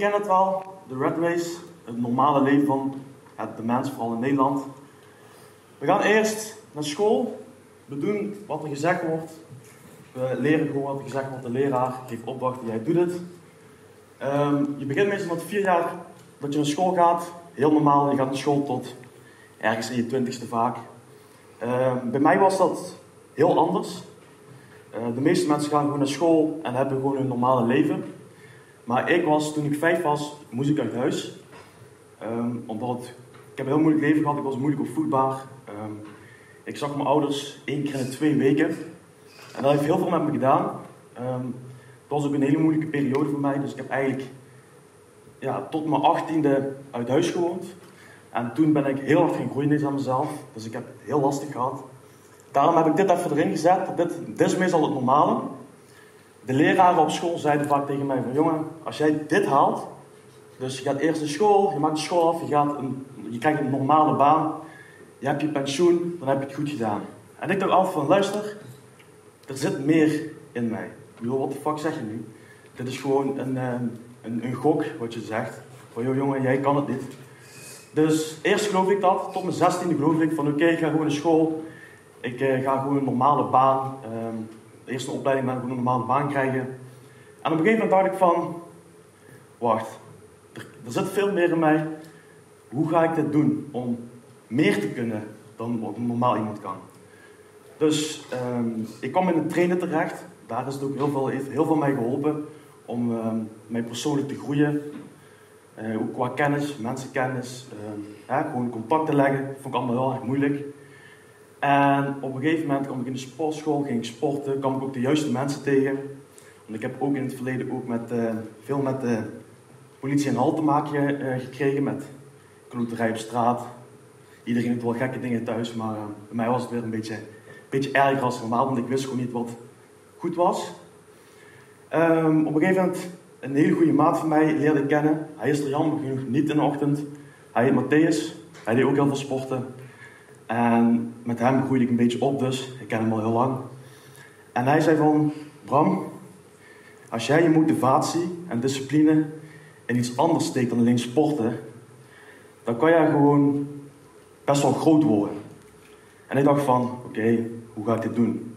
kennen het wel, de red race, het normale leven van de mens, vooral in Nederland. We gaan eerst naar school, we doen wat er gezegd wordt, we leren gewoon wat er gezegd wordt, de leraar geeft opdrachten, jij doet het. Ehm, je begint meestal met vier jaar dat je naar school gaat, heel normaal, je gaat naar school tot ergens in je twintigste vaak. Ehm, bij mij was dat heel anders. Eh, de meeste mensen gaan gewoon naar school en hebben gewoon een normale leven. Maar ik was, toen ik vijf was, moest ik uit huis. Um, omdat ik heb een heel moeilijk leven gehad, ik was moeilijk opvoedbaar. Um, ik zag mijn ouders één keer in twee weken. En dat heeft heel veel met me gedaan. Um, het was ook een hele moeilijke periode voor mij, dus ik heb eigenlijk ja, tot mijn achttiende uit huis gewoond. En toen ben ik heel hard gaan groeien aan mezelf, dus ik heb het heel lastig gehad. Daarom heb ik dit even erin gezet. Dit, dit is meestal het normale. De leraren op school zeiden vaak tegen mij van jongen, als jij dit haalt, dus je gaat eerst naar school, je maakt de school af, je, gaat een, je krijgt een normale baan, je hebt je pensioen, dan heb je het goed gedaan. En ik dacht altijd van luister, er zit meer in mij. Bedoel, wat de fuck zeg je nu? Dit is gewoon een, ehm, een, een gok wat je zegt. Van joh jongen, jij kan het niet. Dus eerst geloof ik dat, tot mijn zestiende geloof ik van oké, ik ga gewoon naar school. Ik uh, ga gewoon een normale baan. Um, de eerste opleiding gewoon een normale baan krijgen. En op een gegeven moment dacht ik van, wacht, er, zit veel meer in mij. Hoe ga ik dit doen om meer te kunnen dan wat normaal iemand kan? Dus um, ik kwam in een trainer terecht. Daar is het ook heel veel, heeft heel veel mij geholpen om um, mij persoonlijk te groeien. Uh, ook qua kennis, mensenkennis, uh, gewoon contact te leggen. vond ik allemaal heel erg moeilijk. En op een gegeven moment kwam ik in de sportschool, ging ik sporten, kwam ik ook de juiste mensen tegen. Want ik heb ook in het verleden ook met, uh, veel met de politie en hal te maken uh, gekregen, met kloterij op straat. Iedereen doet wel gekke dingen thuis, maar bij mij was het weer een beetje, beetje erger als normaal, want ik wist gewoon niet wat goed was. Um, op een gegeven moment, een hele goede maat van mij leerde ik kennen. Hij is er jammer genoeg niet in de ochtend. Hij heet Matthäus, hij deed ook heel veel sporten. En met hem groeide ik een beetje op dus. Ik ken hem al heel lang. En hij zei van, Bram, als jij je motivatie en discipline in iets anders steekt dan alleen sporten, dan kan jij gewoon best wel groot worden. En ik dacht van, oké, hoe ga ik dit doen?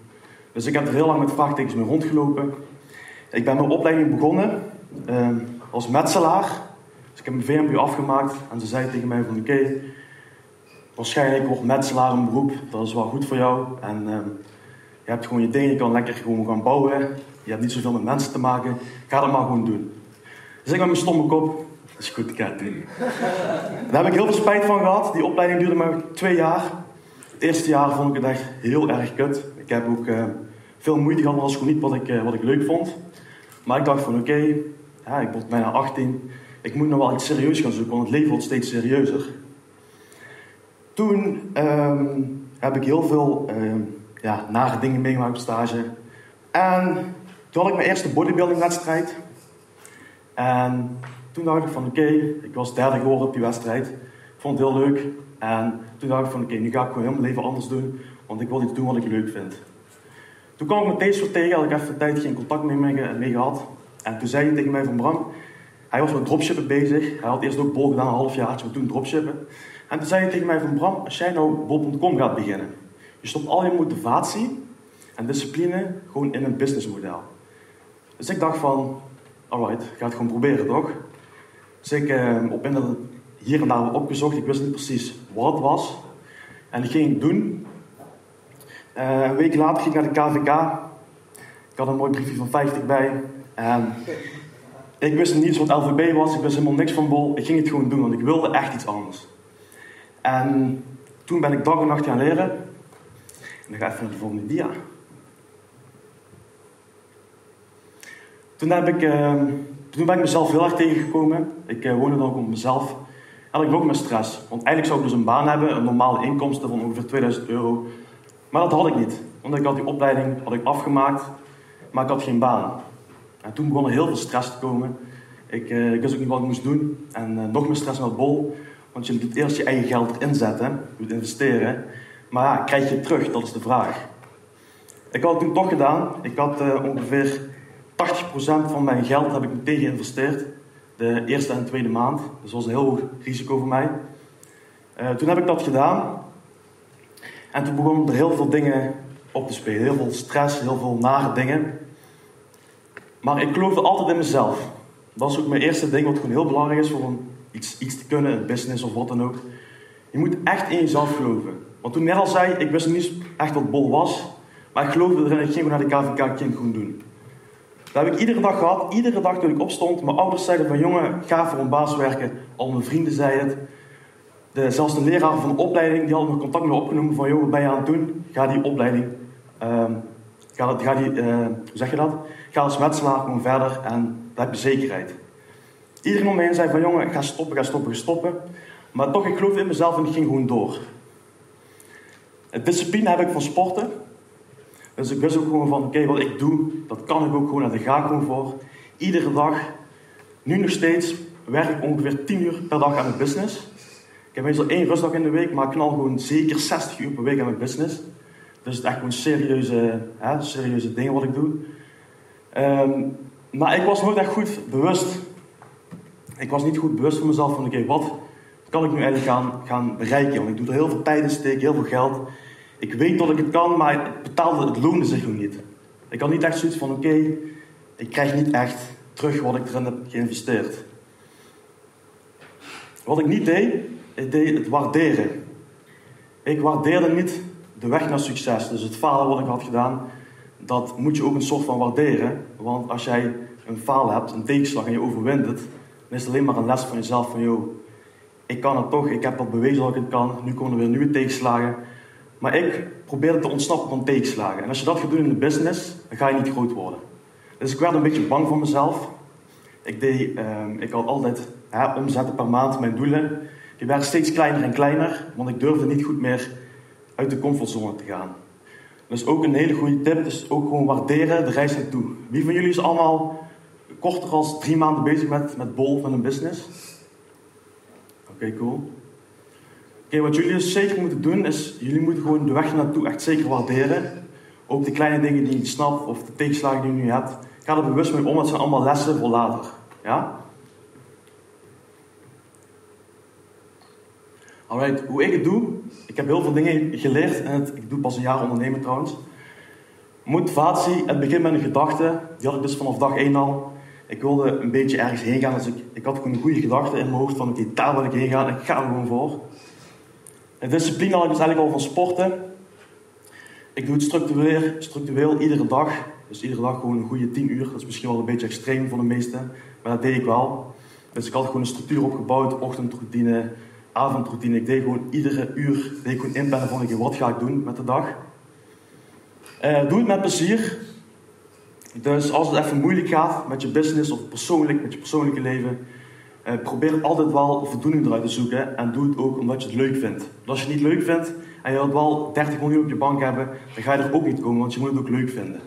Dus ik heb er heel lang met vraagtekens mee rondgelopen. Ik ben mijn opleiding begonnen eh, als metselaar. Dus ik heb mijn VMBO afgemaakt en ze zei tegen mij van, oké, waarschijnlijk wordt metselaar een beroep, dat is wel goed voor jou. En uh, je hebt gewoon je dingen, je kan lekker gewoon gaan bouwen. Je hebt niet zoveel met mensen te maken. Ga dat maar gewoon doen. Dus ik met mijn stomme kop, dat is goed, ik ga het. Daar heb ik heel veel spijt van gehad. Die opleiding duurde maar twee jaar. Het eerste jaar vond ik het echt heel erg kut. Ik heb ook uh, veel moeite gehad, maar was gewoon niet wat ik, uh, wat ik leuk vond. Maar ik dacht van oké, ja, ik word bijna 18. Ik moet nog wel iets serieus gaan zoeken, want het leven wordt steeds serieuzer. Toen um, heb ik heel veel um, ja, nare dingen meegemaakt op stage. En toen had ik mijn eerste bodybuilding wedstrijd. En toen dacht ik van oké, ik was derde geworden op die wedstrijd. Ik vond het heel leuk. En toen dacht ik van oké, nu ga ik gewoon mijn leven anders doen. Want ik wil iets doen wat ik leuk vind. Toen kwam ik met deze tegen, had ik even een tijd geen contact mee, mee, mee gehad. En toen zei hij tegen mij van Bram, hij was met dropshippen bezig. Hij had eerst ook bol gedaan, een half jaar, maar toen dropshippen. En toen zei hij tegen mij van Bram, als jij nou bol.com gaat beginnen, je stopt al je motivatie en discipline gewoon in een businessmodel. Dus ik dacht van, alright, ik ga het gewoon proberen toch? Dus ik eh, op internet hier en daar opgezocht, ik wist niet precies wat het was. En dat ging ik doen. Uh, een week later ging ik naar de KVK. Ik had een mooi briefje van 50 bij. En ik wist niet eens wat LVB was, ik wist helemaal niks van bol. Ik ging het gewoon doen, want ik wilde echt iets anders. En toen ben ik dag en nacht gaan leren. En dan ga ik even naar de volgende dia. Toen, heb ik, uh, toen ben ik mezelf heel erg tegengekomen. Ik uh, woonde dan ook op mezelf. En ik ook met stress. Want eigenlijk zou ik dus een baan hebben, een normale inkomsten van ongeveer 2000 euro. Maar dat had ik niet. Want ik had die opleiding had ik afgemaakt, maar ik had geen baan. En toen begon er heel veel stress te komen. Ik, uh, ik wist ook niet wat ik moest doen. En nog meer stress met bol. Want je moet eerst je eigen geld inzetten, je moet investeren. Maar ja, krijg je het terug? Dat is de vraag. Ik had het toen toch gedaan. Ik had uh, ongeveer 80% van mijn geld heb ik meteen geïnvesteerd. De eerste en tweede maand. Dus dat was een heel hoog risico voor mij. Uh, toen heb ik dat gedaan. En toen begonnen er heel veel dingen op te spelen. Heel veel stress, heel veel nare dingen. Maar ik geloofde altijd in mezelf. Dat is ook mijn eerste ding wat gewoon heel belangrijk is voor iets, te kunnen, een business of wat dan ook. Je moet echt in jezelf geloven. Want toen net al zei, ik wist niet echt wat bol was. Maar ik geloofde erin, ik ging naar de KVK gewoon doen. Dat heb ik iedere dag gehad. Iedere dag toen ik opstond. Mijn ouders zeiden van jongen, ga voor een baas werken. Al mijn vrienden zeiden het. De, zelfs de leraar van de opleiding, die had nog contact met me opgenomen van joh, wat ben je aan het doen? Ga die opleiding, um, ga, ga die, uh, hoe zeg je dat? Ga als metselaar gewoon verder en dan heb je zekerheid. Iedereen om me heen zei van jongen, ga stoppen, ga stoppen, ga stoppen. Maar toch, ik geloof in mezelf en ik ging gewoon door. Het discipline heb ik van sporten. Dus ik wist ook gewoon van, oké, wat ik doe, dat kan ik ook gewoon en daar ga ik gewoon voor. Iedere dag, nu nog steeds, werk ik ongeveer 10 uur per dag aan mijn business. Ik heb meestal één rustdag in de week, maar ik knal gewoon zeker 60 uur per week aan mijn business. Dus het is echt gewoon serieuze, serieuze dingen wat ik doe. Um, maar ik was nooit echt goed bewust. Ik was niet goed bewust van mezelf van, oké, wat kan ik nu eigenlijk gaan, gaan bereiken? Want ik doe er heel veel tijd in steken, heel veel geld. Ik weet dat ik het kan, maar het betaalde, het loonde zich nog niet. Ik had niet echt zoiets van, oké, ik krijg niet echt terug wat ik erin heb geïnvesteerd. Wat ik niet deed, ik deed het waarderen. Ik waardeerde niet de weg naar succes. Dus het falen wat ik had gedaan, dat moet je ook een soort van waarderen. Want als jij een faal hebt, een tegenslag en je overwint het, dan is het alleen maar een les van jezelf van, joh, ik kan het toch, ik heb al bewezen dat ik het kan, nu komen er weer nieuwe tegenslagen. Maar ik probeerde te ontsnappen van tegenslagen. En als je dat gaat doen in de business, dan ga je niet groot worden. Dus ik werd een beetje bang voor mezelf. Ik, deed, uh, ik had altijd hè, omzetten per maand, mijn doelen. Die werden steeds kleiner en kleiner, want ik durfde niet goed meer uit de comfortzone te gaan. Dus ook een hele goede tip is ook gewoon waarderen de reis naartoe. Wie van jullie is allemaal korter dan drie maanden bezig met, met bol van een business? Oké, cool. Oké, wat jullie dus zeker moeten doen is, jullie moeten gewoon de weg naartoe echt zeker waarderen. Ook de kleine dingen die je snapt of de tegenslagen die je nu hebt. Ga er bewust mee om, het zijn allemaal lessen voor later. Ja? Alright, hoe ik het doe, ik heb heel veel dingen geleerd en ik doe pas een jaar ondernemen trouwens. Motivatie, het begint met een gedachte, die had ik dus vanaf dag 1 al. Ik wilde een beetje ergens heen gaan, dus ik, had gewoon een goede gedachte in mijn hoofd van oké, daar wil ik heen gaan ik ga er gewoon voor. En discipline had ik dus eigenlijk al van sporten. Ik doe het structureel, structureel iedere dag. Dus iedere dag gewoon een goede 10 uur. Dat is misschien wel een beetje extreem voor de meesten, maar dat deed ik wel. Dus ik had gewoon een structuur opgebouwd, ochtendroutine, avondroutine. Ik deed gewoon iedere uur deed ik gewoon inplannen van okay, wat ga ik doen met de dag. Uh, doe het met plezier. Dus als het even moeilijk gaat met je business of persoonlijk, met je persoonlijke leven, uh, probeer altijd wel voldoening eruit te zoeken en doe het ook omdat je het leuk vindt. Als je het niet leuk vindt en je wilt wel 30 miljoen op je bank hebben, dan ga je er ook niet komen, want je moet het ook leuk vinden.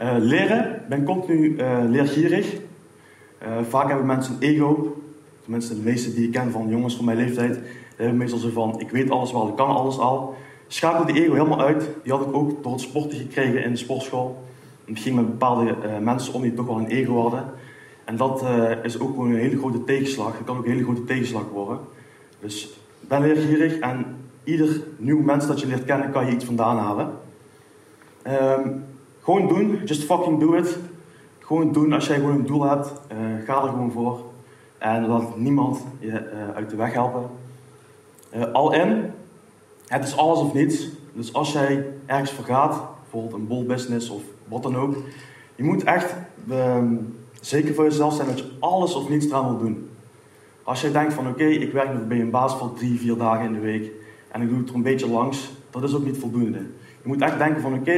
Uh, leren, ik ben continu leergierig. vaak hebben mensen een ego, tenminste de meeste die ik ken van jongens van mijn leeftijd, hebben meestal zo van, ik weet alles wel, ik kan alles al. Schakel die ego helemaal uit. Die had ik ook door het sporten gekregen in de sportschool. Het ging met bepaalde uh, mensen om die toch wel een ego hadden. En dat uh, is ook gewoon een hele grote tegenslag. Dat kan ook een hele grote tegenslag worden. Dus ben leergierig en ieder nieuw mens dat je leert kennen kan je iets vandaan halen. Um, gewoon doen, just fucking do it. Gewoon doen als jij gewoon een doel hebt, uh, ga er gewoon voor. En laat niemand je uit de weg helpen. Al in, het is alles of niets. Dus als jij ergens voor gaat, bijvoorbeeld een bol business of wat dan ook, je moet echt um, zeker voor jezelf zijn dat je alles of niets eraan wil doen. Als jij denkt van oké, ik werk bij een baas voor drie, vier dagen in de week en ik doe het er een beetje langs, dat is ook niet voldoende. Je moet echt denken van oké,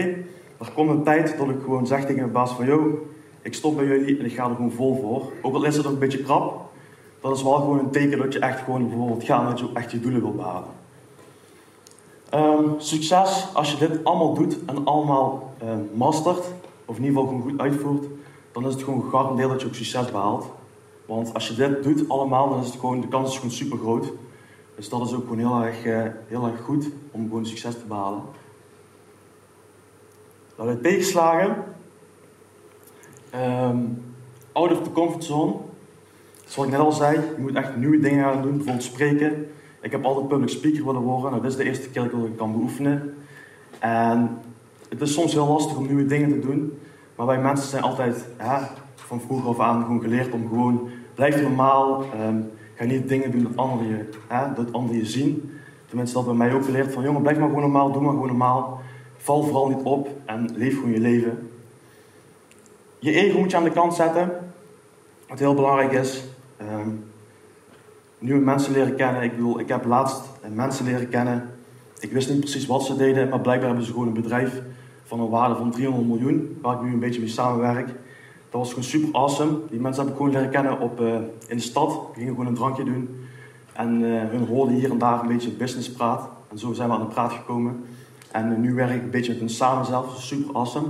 er komt een tijd dat ik gewoon zeg tegen mijn baas van yo, ik stop bij jullie en ik ga er gewoon vol voor. Ook al is het nog een beetje krap, dat is wel gewoon een teken dat je echt gewoon bijvoorbeeld gaat dat je echt je doelen wilt behalen. Um, succes, als je dit allemaal doet en allemaal uh, mastert, of in ieder geval gewoon goed uitvoert, dan is het gewoon gegarandeerd dat je ook succes behaalt. Want als je dit doet allemaal, dan is het de kans gewoon super groot. Dus dat is ook gewoon heel erg, uh, heel erg goed om gewoon succes te behalen. Dan bij tegenslagen. Um, out of the comfort zone. Zoals ik net al zei, je moet echt nieuwe dingen gaan doen, bijvoorbeeld spreken. Ik heb altijd public speaker willen worden. Dit is de eerste keer dat ik dat kan beoefenen. En het is soms heel lastig om nieuwe dingen te doen. Maar wij mensen zijn altijd van vroeger af aan gewoon geleerd om gewoon blijf normaal. Um, ga niet dingen doen dat anderen je, hè, dat anderen je zien. Tenminste, dat bij mij ook geleerd van jongen, blijf maar gewoon normaal, doe maar gewoon normaal. Val vooral niet op en leef gewoon je leven. Je ego moet je aan de kant zetten. Wat heel belangrijk is. Um, nieuwe mensen leren kennen. Ik bedoel, ik heb laatst mensen leren kennen. Ik wist niet precies wat ze deden, maar blijkbaar hebben ze gewoon een bedrijf van een waarde van 300 miljoen, waar ik nu een beetje mee samenwerk. Dat was gewoon super awesome. Die mensen heb ik gewoon leren kennen op, uh, in de stad. We gingen gewoon een drankje doen. En uh, hun hoorden hier en daar een beetje business praat. En zo zijn we aan de praat gekomen. En uh, nu werk ik een beetje met hun samen zelf. Super awesome.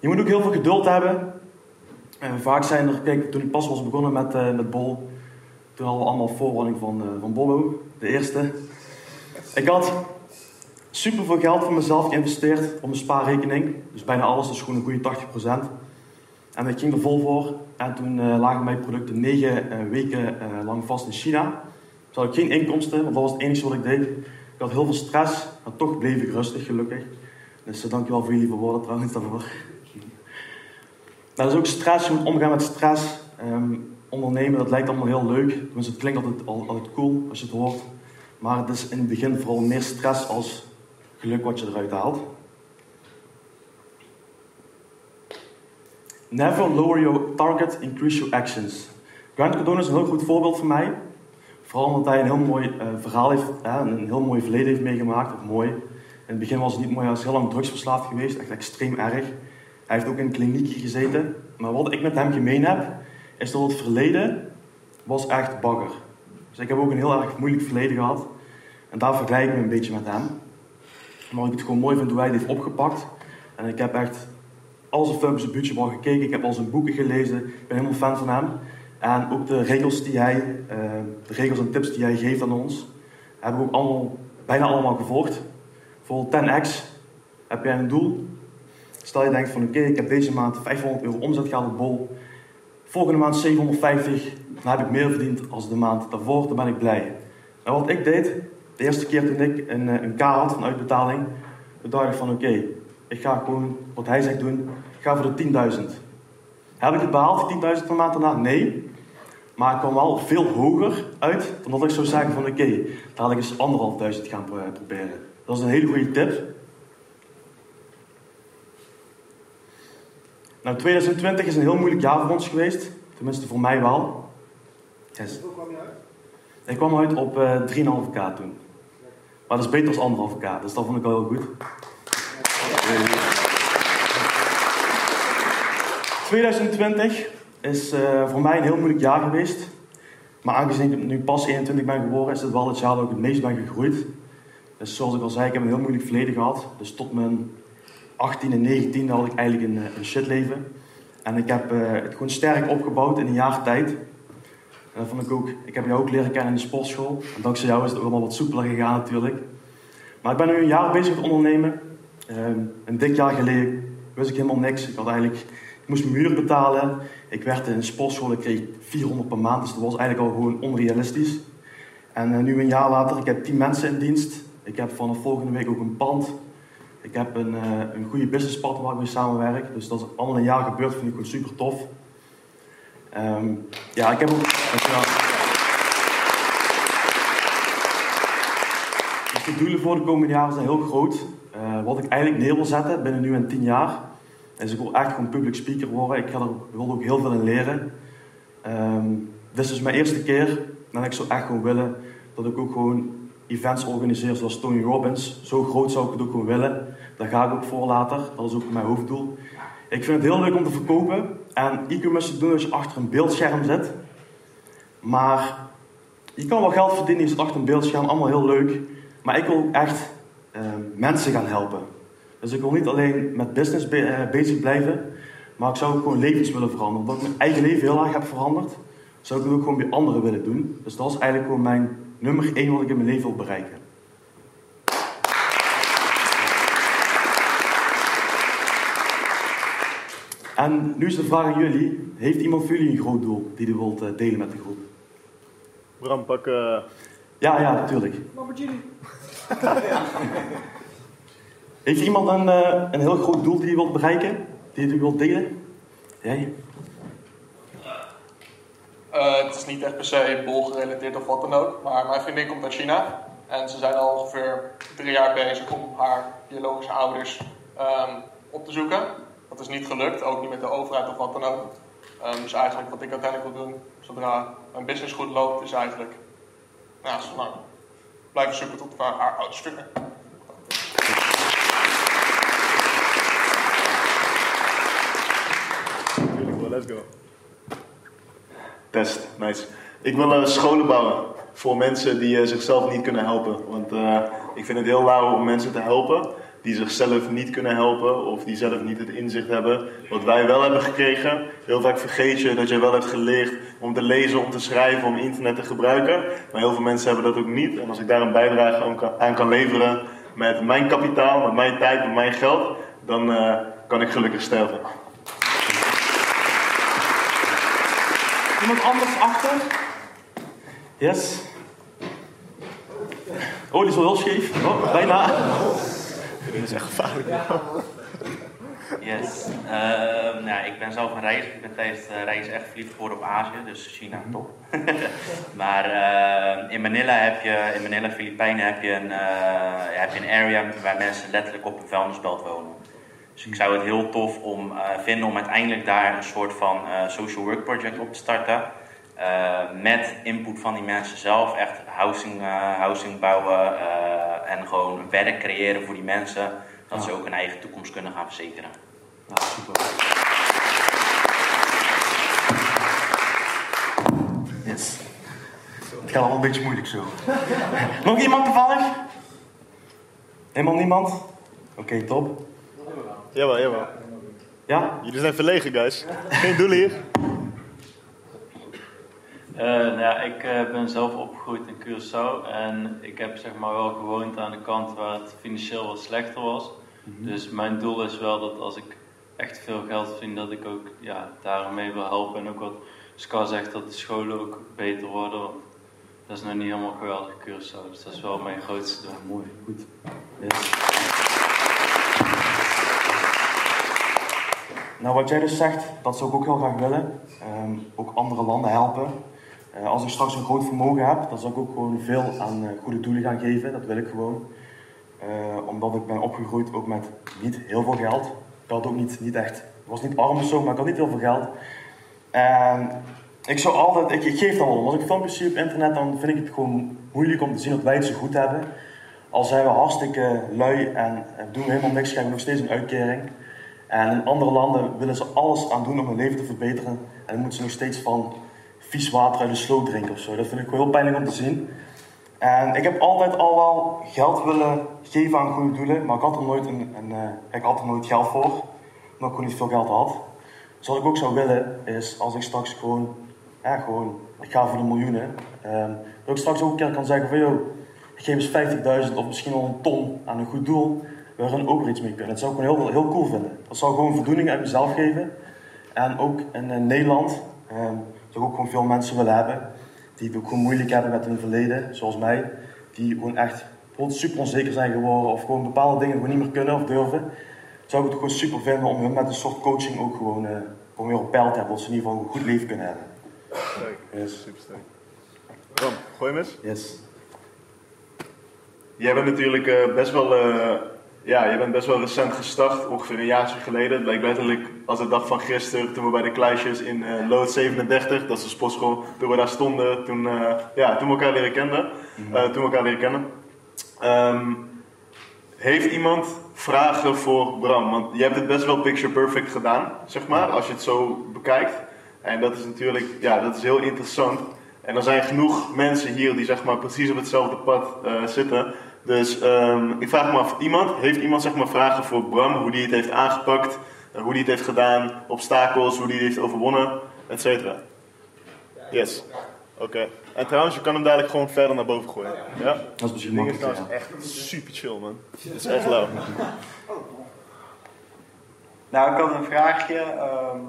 Je moet ook heel veel geduld hebben. vaak zijn er, kijk, toen ik pas was begonnen met, met Bol, toen hadden we allemaal voorwarning van, van Bobbo, de eerste. Ik had super veel geld voor mezelf geïnvesteerd op mijn spaarrekening. Dus bijna alles, dus gewoon een goede 80%. En ik ging er vol voor. En toen uh, lagen mijn producten negen uh, weken lang vast in China. Dus had ik geen inkomsten, want dat was het enige wat ik deed. Ik had heel veel stress, maar toch bleef ik rustig, gelukkig. Dus dankjewel voor jullie woorden trouwens daarvoor. Dat is ook stress, je omgaan met stress. Um, ondernemen, dat lijkt allemaal heel leuk. Tenminste, het klinkt altijd, altijd cool als je het hoort. Maar het is in het begin vooral meer stress als geluk wat je eruit haalt. Never lower your target, increase your actions. Grant Cardone is een heel goed voorbeeld voor mij. Vooral omdat hij een heel mooi uh, verhaal heeft, hè, een heel mooi verleden heeft meegemaakt. Of mooi. In het begin was het niet mooi, hij was heel lang drugsverslaafd geweest, echt extreem erg. Hij heeft ook in een kliniekje gezeten. Maar wat ik met hem gemeen heb, is dat het verleden was echt bagger. Dus ik heb ook een heel erg moeilijk verleden gehad. En daar vergelijk ik me een beetje met hem. Maar ik het gewoon mooi vind hoe hij het heeft opgepakt. En ik heb echt al zijn films en budget al gekeken. Ik heb al zijn boeken gelezen. Ik ben helemaal fan van hem. En ook de regels die hij, uh, de regels en tips die hij geeft aan ons, hebben we ook allemaal, bijna allemaal gevolgd. Voor 10x heb jij een doel. Stel je denkt van oké, ik heb deze maand 500 euro omzet gehaald op bol. Volgende maand 750, dan heb ik meer verdiend als de maand daarvoor, dan ben ik blij. En wat ik deed, de eerste keer toen ik een, eh, een K had van uitbetaling, dacht ik van oké, ik ga gewoon wat hij zegt doen, ik ga voor de 10.000. Heb ik het behaald, 10.000 per maand daarna? Nee. Maar ik kwam wel veel hoger uit dan dat ik zou zeggen van oké, okay, had ik eens anderhalfduizend gaan proberen. Dat is een hele goede tip. Nou, 2020 is een heel moeilijk jaar voor ons geweest. Tenminste voor mij wel. Yes. Hoe kwam je uit? Ik kwam uit op uh, 3,5k toen. Maar dat is beter dan 1,5k, dus dat vond ik wel heel goed. 2020 is uh, voor mij een heel moeilijk jaar geweest. Maar aangezien ik nu pas 21 ben geboren, is het wel het jaar dat ik het meest ben gegroeid. Dus zoals ik al zei, ik heb een heel moeilijk verleden gehad. Dus tot mijn 18 en 19 had ik eigenlijk een, een shitleven. En ik heb uh, het gewoon sterk opgebouwd in een jaar tijd. En dat vond ik ook, ik heb jou ook leren kennen in de sportschool. En dankzij jou is het allemaal wat soepeler gegaan natuurlijk. Maar ik ben nu een jaar bezig met ondernemen. Um, een dik jaar geleden wist ik helemaal niks. Ik had eigenlijk, ik moest mijn muur betalen. Ik werkte in een sportschool, ik kreeg 400 per maand. Dus dat was eigenlijk al gewoon onrealistisch. En uh, nu een jaar later, ik heb 10 mensen in dienst. Ik heb vanaf volgende week ook een pand. Ik heb een, uh, een goede businesspartner waar ik mee samenwerk. Dus dat is allemaal een jaar gebeurd, vind ik gewoon super tof. Um, ja, ik heb ook. Dus doelen voor de komende jaren zijn heel groot. Uh, wat ik eigenlijk neer wil zetten binnen nu en tien jaar, is ik wil echt gewoon public speaker worden. Ik, wil ook heel veel in leren. Um, dit is dus mijn eerste keer en ik zou echt gewoon willen dat ik ook gewoon events organiseer zoals Tony Robbins. Zo groot zou ik het ook willen. Daar ga ik ook voor later. Dat is ook mijn hoofddoel. Ik vind het heel leuk om te verkopen. En e-commerce te doen als je achter een beeldscherm zit. Maar je kan wel geld verdienen, je zit achter een beeldscherm, allemaal heel leuk. Maar ik wil echt uh, mensen gaan helpen. Dus ik wil niet alleen met business be uh, bezig blijven, maar ik zou ook gewoon levens willen veranderen. Omdat ik mijn eigen leven heel erg heb veranderd, zou ik het ook gewoon bij anderen willen doen. Dus dat is eigenlijk gewoon mijn nummer één wat ik in mijn leven wil bereiken. En nu is de vraag aan jullie. Heeft iemand van jullie een groot doel die hij wilt eh, delen met de groep? Bram, pak... Uh... Ja, ja, natuurlijk. Lamborghini. Heeft iemand een, uh, een heel groot doel die hij wilt bereiken? Die hij wilt delen? Jij? Uh, het is niet echt per se bol gerelateerd of wat dan ook. Maar mijn vriendin komt uit China. En ze zijn al ongeveer drie jaar bezig om haar biologische ouders um, op te zoeken. Dat is niet gelukt, ook niet met de overheid of wat dan ook. Um, dus eigenlijk wat ik uiteindelijk wil doen, zodra mijn business goed loopt, is eigenlijk zo nou, blijven zoeken tot haar ouders vinden. Let's go. Test, nice. Ik wil uh, scholen bouwen voor mensen die uh, zichzelf niet kunnen helpen. Want uh, ik vind het heel lauw om mensen te helpen die zichzelf niet kunnen helpen of die zelf niet het inzicht hebben. Wat wij wel hebben gekregen. Heel vaak vergeet je dat je wel hebt geleerd om te lezen, om te schrijven, om internet te gebruiken. Maar heel veel mensen hebben dat ook niet. En als ik daar een bijdrage aan kan, leveren met mijn kapitaal, met mijn tijd, met mijn geld, dan kan ik gelukkig sterven. Iemand anders achter? Yes. Oh, die is wel heel scheef. Oh, bijna. Dit is echt gevaarlijk. Yes. Uh, nou, ik ben zelf een reiziger. Ik ben tijdens de reis echt verliefd geworden op Azië, dus China mhm. top. maar uh, in Manila heb je, in Manila, Filipijnen, heb je, een, uh, heb je een area waar mensen letterlijk op een vuilnisbelt wonen. Dus ik zou het heel tof om, uh, vinden om uiteindelijk daar een soort van social work project op te starten. met input van die mensen zelf, echt housing, housing bouwen en gewoon werk creëren voor die mensen, dat ze ook een eigen toekomst kunnen gaan verzekeren. Ja, super. Yes. Het gaat al een beetje moeilijk zo. Nog iemand toevallig? Helemaal niemand? Oké, okay, top. Jawel, jawel. Ja? Jullie zijn verlegen, guys. Geen doelen hier. Uh, nou ja, ik uh, ben zelf opgegroeid in Curaçao en ik heb zeg maar wel gewoond aan de kant waar het financieel wat slechter was. Mm -hmm. Dus mijn doel is wel dat als ik echt veel geld verdien, dat ik ook ja, daarmee wil helpen. En ook wat Ska zegt, dat de scholen ook beter worden. Want dat is nog niet helemaal geweldig Curaçao. Dus dat is wel mijn grootste doel. mooi, goed. Yes. Nou, wat jij dus zegt, dat zou ik ook heel graag willen. Um, ook andere landen helpen. Uh, als ik straks een groot vermogen heb, dan zal ik ook gewoon veel aan uh, goede doelen gaan geven. Dat wil ik gewoon. Uh, omdat ik ben opgegroeid ook met niet heel veel geld. Ik had ook niet, niet echt, was niet arm of zo, maar ik had niet heel veel geld. En ik zou altijd, ik, ik geef dan wel. Als ik filmpjes zie op internet, dan vind ik het gewoon moeilijk om te zien dat wij het zo goed hebben. Al zijn we hartstikke lui en doen helemaal niks, krijgen we nog steeds een uitkering. En in andere landen willen ze alles aan doen om hun leven te verbeteren. En dan moeten ze nog steeds van vies water uit de sloot drinken of zo. Dat vind ik wel heel pijnlijk om te zien. En ik heb altijd al wel geld willen geven aan goede doelen, maar ik had er nooit, een, een uh, ik had er nooit geld voor, omdat ik gewoon niet veel geld had. Dus wat ik ook zou willen, is als ik straks gewoon, ja, gewoon, ik ga voor de miljoenen, um, dat ik straks ook een keer kan zeggen van, joh, ik geef eens 50.000 of misschien al een ton aan een goed doel, waar we ook weer iets mee kunnen. Dat zou ik gewoon heel, heel cool vinden. Dat zou gewoon voldoening uit mezelf geven. En ook in, in Nederland, zou ook gewoon veel mensen willen hebben die het ook gewoon moeilijk hebben met hun verleden, zoals mij, die gewoon echt super onzeker zijn geworden of gewoon bepaalde dingen gewoon niet meer kunnen of durven. Zou ik het gewoon super vinden om hun met een soort coaching ook gewoon, uh, gewoon weer op peil te hebben, dat ze in ieder geval een goed leven kunnen hebben. Sterk, yes. super sterk. Ram, gooi hem eens. Yes. Jij bent natuurlijk uh, best wel uh, ja, je bent best wel recent gestart, ongeveer een jaartje geleden. Het lijkt letterlijk als de dag van gisteren, toen we bij de kluisjes in uh, Lood 37, dat is de sportschool, toen we daar stonden, toen, uh, ja, toen we elkaar leren kennen. Uh, toen we elkaar leren kennen. Um, heeft iemand vragen voor Bram? Want je hebt het best wel picture perfect gedaan, zeg maar, als je het zo bekijkt. En dat is natuurlijk, ja, dat is heel interessant. En er zijn genoeg mensen hier die zeg maar precies op hetzelfde pad zitten. Dus um, ik vraag me af, iemand, heeft iemand zeg maar vragen voor Bram, hoe die het heeft aangepakt, hoe die het heeft gedaan, obstakels, hoe die het heeft overwonnen, et cetera? Yes. Oké. Okay. En trouwens, je kan hem dadelijk gewoon verder naar boven gooien. Ja? Dat is misschien. Dat is echt super chill, man. Het is echt lauw. Nou, ik had een vraagje. Ehm,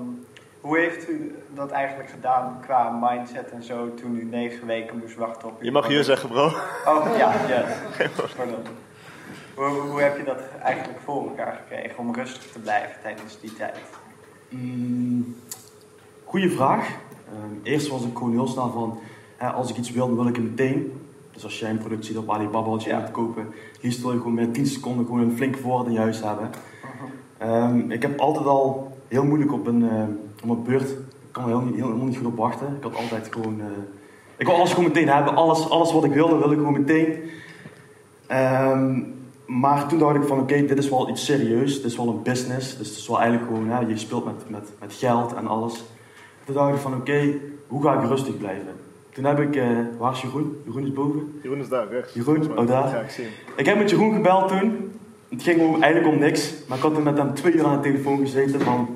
hoe heeft u dat eigenlijk gedaan qua mindset en zo toen u negen weken moest wachten op Je mag hier zeggen, bro. Oh, ja, ja. Pardon. Hoe, hoe heb je dat eigenlijk voor elkaar gekregen om rustig te blijven tijdens die tijd? Mm, goeie vraag. Ehm, eerst was ik gewoon heel snel van, hè, als ik iets wil, dan wil ik het meteen. Dus als jij een product ziet op Alibaba wat je Ja. moet kopen, liefst wil je gewoon met 10 seconden gewoon een voorraad in je huis hebben. Ehm, ik heb altijd al heel moeilijk op een, ehm, op een beurt, ik kan er heel, heel, helemaal niet goed op wachten. Ik had altijd gewoon, eh, ik wil alles gewoon meteen hebben. Alles, alles wat ik wilde, wil ik gewoon meteen. Ehm, maar toen dacht ik van oké, dit is wel iets serieus, dit is wel een business. Dus het is wel eigenlijk gewoon, hè, je speelt met, met, met geld en alles. Toen dacht ik van oké, hoe ga ik rustig blijven? Toen heb ik, eh, waar is Jeroen? Jeroen is boven. Jeroen is daar, rechts. Jeroen? Oh, daar. Ik. Ik heb met Jeroen gebeld toen. Het ging om, eigenlijk om niks. Maar ik had toen met hem twee uur aan de telefoon gezeten van...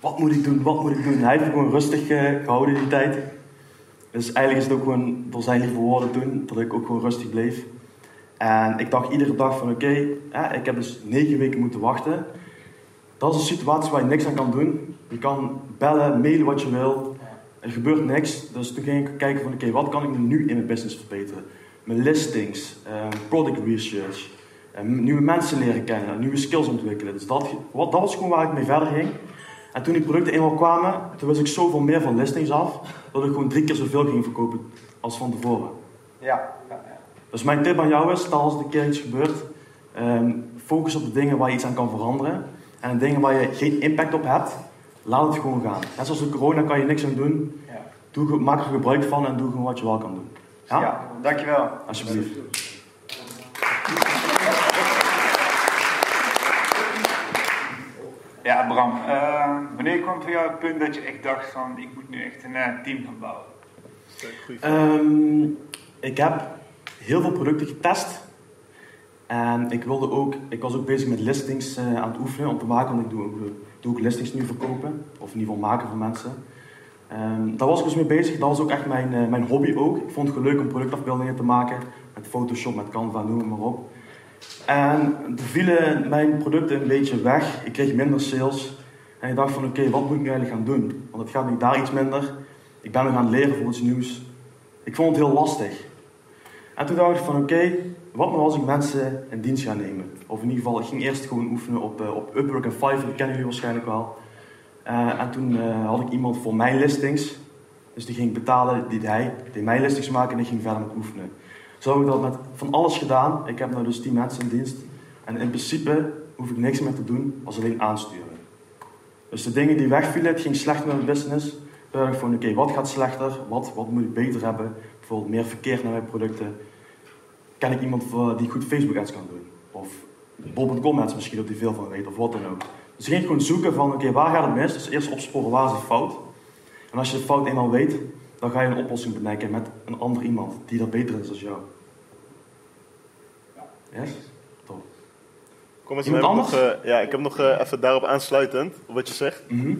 Wat moet ik doen, wat moet ik doen? Hij heeft me gewoon rustig eh, gehouden die tijd. Dus eigenlijk is het ook gewoon door zijn lieve woorden toen... dat ik ook gewoon rustig bleef. En ik dacht iedere dag van oké, ik heb dus negen weken moeten wachten. Dat is een situatie waar je niks aan kan doen. Je kan bellen, mailen wat je wil. Er gebeurt niks. Dus toen ging ik kijken van oké, wat kan ik nu in mijn business verbeteren? Mijn listings, eh, product research, nieuwe mensen leren kennen, nieuwe skills ontwikkelen. Dus dat, wat, dat was gewoon waar ik mee verder ging. En toen die producten eenmaal kwamen, toen wist ik zoveel meer van listings af, dat ik gewoon drie keer zoveel ging verkopen als van tevoren. Ja, ja, ja. Dus mijn tip aan jou is, stel als er een keer iets gebeurt, ehm, focus op de dingen waar je iets aan kan veranderen. En de dingen waar je geen impact op hebt, laat het gewoon gaan. Net zoals de corona kan je niks aan doen. Ja. Doe, maak er gebruik van en doe gewoon wat je wel kan doen. Ja? ja. dankjewel. Alsjeblieft. Ja, Bram. eh, wanneer kwam voor jou het punt dat je echt dacht van ik moet nu echt een eh, team gaan bouwen? Ehm, ik heb heel veel producten getest. En ik wilde ook, ik was ook bezig met listings eh, aan het oefenen om te maken, want ik doe, ook- doe ook listings nu verkopen, of in ieder geval maken voor mensen. Ehm, daar was ik dus mee bezig, dat was ook echt mijn, eh, mijn hobby ook. Ik vond het leuk om productafbeeldingen te maken, met Photoshop, met Canva, noem het maar op. En toen vielen mijn producten een beetje weg, ik kreeg minder sales. En ik dacht van oké, wat moet ik nu eigenlijk gaan doen? Want het gaat nu daar iets minder. Ik ben nog aan het leren voor iets nieuws. Ik vond het heel lastig. En toen dacht ik van oké, wat nou als ik mensen in dienst ga nemen? Of in ieder geval, ik ging eerst gewoon oefenen op, eh, op Upwork en Fiverr, dat kennen jullie waarschijnlijk wel. Eh, en toen eh, had ik iemand voor mijn listings. Dus die ging betalen, die hij, die mijn listings maken en ik ging verder met oefenen. Zo heb ik dat met van alles gedaan. Ik heb nu dus 10 mensen in dienst. En in principe hoef ik niks meer te doen als alleen aansturen. Dus de dingen die wegvielen, het ging slecht met mijn business. Toen dacht van oké, wat gaat slechter? Wat, wat moet ik beter hebben? Bijvoorbeeld meer verkeer naar mijn producten. Ken ik iemand voor- die goed Facebook ads kan doen? Of bol.com ads misschien, dat die veel van weet, of wat dan ook. Dus ik ging gewoon zoeken van oké, waar gaat het mis? Dus eerst opsporen waar is de fout. En als je de fout eenmaal weet, dan ga je een oplossing bedenken met een ander iemand die dat beter is dan jou. Yes? Top. Kom eens, Iemand anders? nog, eh, ja, ik heb nog eh, even daarop aansluitend, op wat je zegt. Mhm.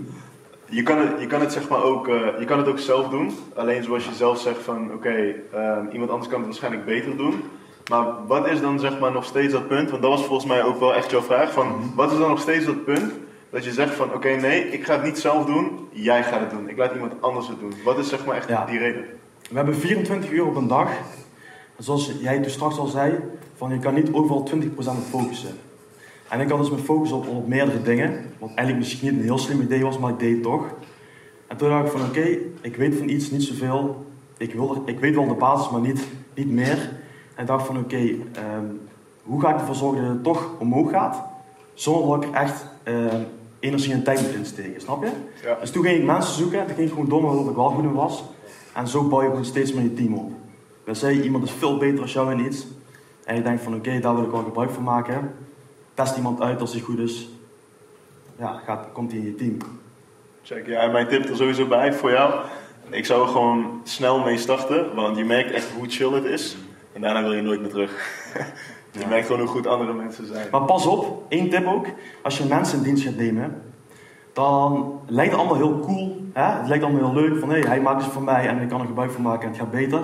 Je kan het, je kan het, zeg maar ook, eh, je kan het ook zelf doen. Alleen zoals je zelf zegt van, oké, ehm, iemand anders kan het waarschijnlijk beter doen. Maar wat is dan zeg maar nog steeds dat punt? Want dat was volgens mij ook wel echt jouw vraag. Van, wat is dan nog steeds dat punt dat je zegt van, oké, nee, ik ga het niet zelf doen. Jij gaat het doen. Ik laat iemand anders het doen. Wat is zeg maar echt Ja. die reden? We hebben 24 uur op een dag. En zoals jij toen straks al zei, van je kan niet overal 20% op focussen. En ik had dus mijn focus op, op meerdere dingen. Wat eigenlijk misschien niet een heel slim idee was, maar ik deed het toch. En toen dacht ik van oké, ik weet van iets niet zoveel. Ik, wil er, ik weet wel de basis, maar niet, niet meer. En ik dacht van oké, ehm, hoe ga ik ervoor zorgen dat het toch omhoog gaat? Zonder dat ik echt ehm, energie en tijd moet insteken, snap je? Ja. Dus toen ging ik mensen zoeken, toen ging ik gewoon door wat ik wel goed in was. En zo bouw je gewoon steeds meer je team op. Dan zei iemand is veel beter dan jou in iets. En je denkt van oké, daar wil ik wel gebruik van maken. Test iemand uit als hij goed is. Ja, gaat, komt hij in je team. Check, ja, en mijn tip er sowieso bij voor jou. Ik zou er gewoon snel mee starten, want je merkt echt hoe chill het is. En daarna wil je nooit meer terug. je merkt gewoon hoe goed andere mensen zijn. Maar pas op, één tip ook. Als je mensen in dienst gaat nemen, dan lijkt het allemaal heel cool. Hè? Het lijkt allemaal heel leuk van hé, hij maakt iets voor mij en ik kan er gebruik van maken en het gaat beter.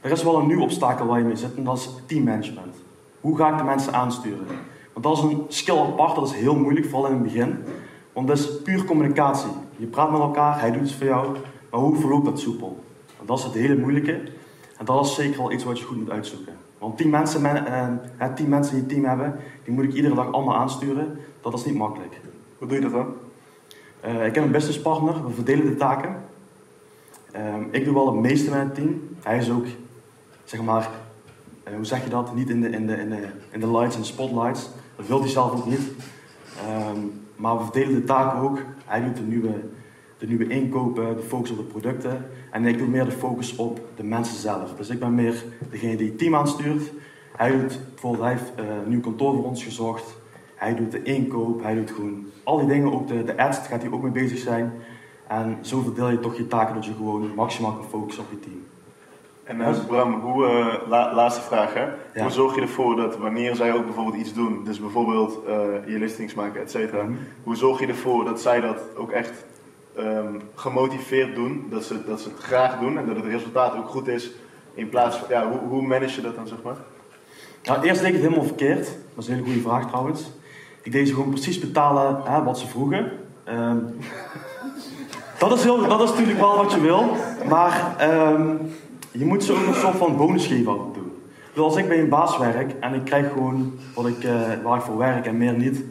Er is wel een nieuw obstakel waar je mee zit en dat is teammanagement. Hoe ga ik de mensen aansturen? Want dat is een skill apart, dat is heel moeilijk, vooral in het begin. Want het is puur communicatie. Je praat met elkaar, hij doet het voor jou. Maar hoe verloopt dat soepel? Dat is het hele moeilijke. En dat is zeker wel iets wat je goed moet uitzoeken. Want tien mensen, men, eh, tien mensen die je team hebben, die moet ik iedere dag allemaal aansturen. Dat is niet makkelijk. Hoe doe je dat dan? Uh, ik heb een businesspartner, we verdelen de taken. Uh, ik doe wel het meeste met het team. Hij is ook, zeg maar, uh, hoe zeg je dat? Niet in de, in, de, in, de, in de lights en spotlights. Dat wil hij zelf ook niet. Um, maar we verdelen de taken ook. Hij doet de nieuwe, de nieuwe inkopen, de focus op de producten. En ik doe meer de focus op de mensen zelf. Dus ik ben meer degene die het team aanstuurt. Hij doet, bijvoorbeeld, hij heeft uh, een nieuw kantoor voor ons gezocht. Hij doet de inkoop, hij doet gewoon al die dingen, ook de, de ads, gaat hij ook mee bezig zijn. En zo verdeel je toch je taken dat je gewoon maximaal kan focussen op je team. En uh, Bram, hoe, uh, la, laatste vraag hè. Ja. Hoe zorg je ervoor dat wanneer zij ook bijvoorbeeld iets doen, dus bijvoorbeeld uh, je listings maken, et cetera, mm -hmm. hoe zorg je ervoor dat zij dat ook echt um, gemotiveerd doen, dat ze, dat ze het graag doen en dat het resultaat ook goed is, in plaats van, ja, hoe, hoe manage je dat dan zeg maar? Nou, eerst deed ik het helemaal verkeerd. Dat is een hele goede vraag trouwens. Ik deed ze gewoon precies betalen hè, wat ze vroegen. Um, dat, is heel, dat is natuurlijk wel wat je wil, maar um, je moet ze ook een soort van bonus geven af en toe. Dus als ik bij een baas werk en ik krijg gewoon wat ik, uh, waar ik voor werk en meer niet.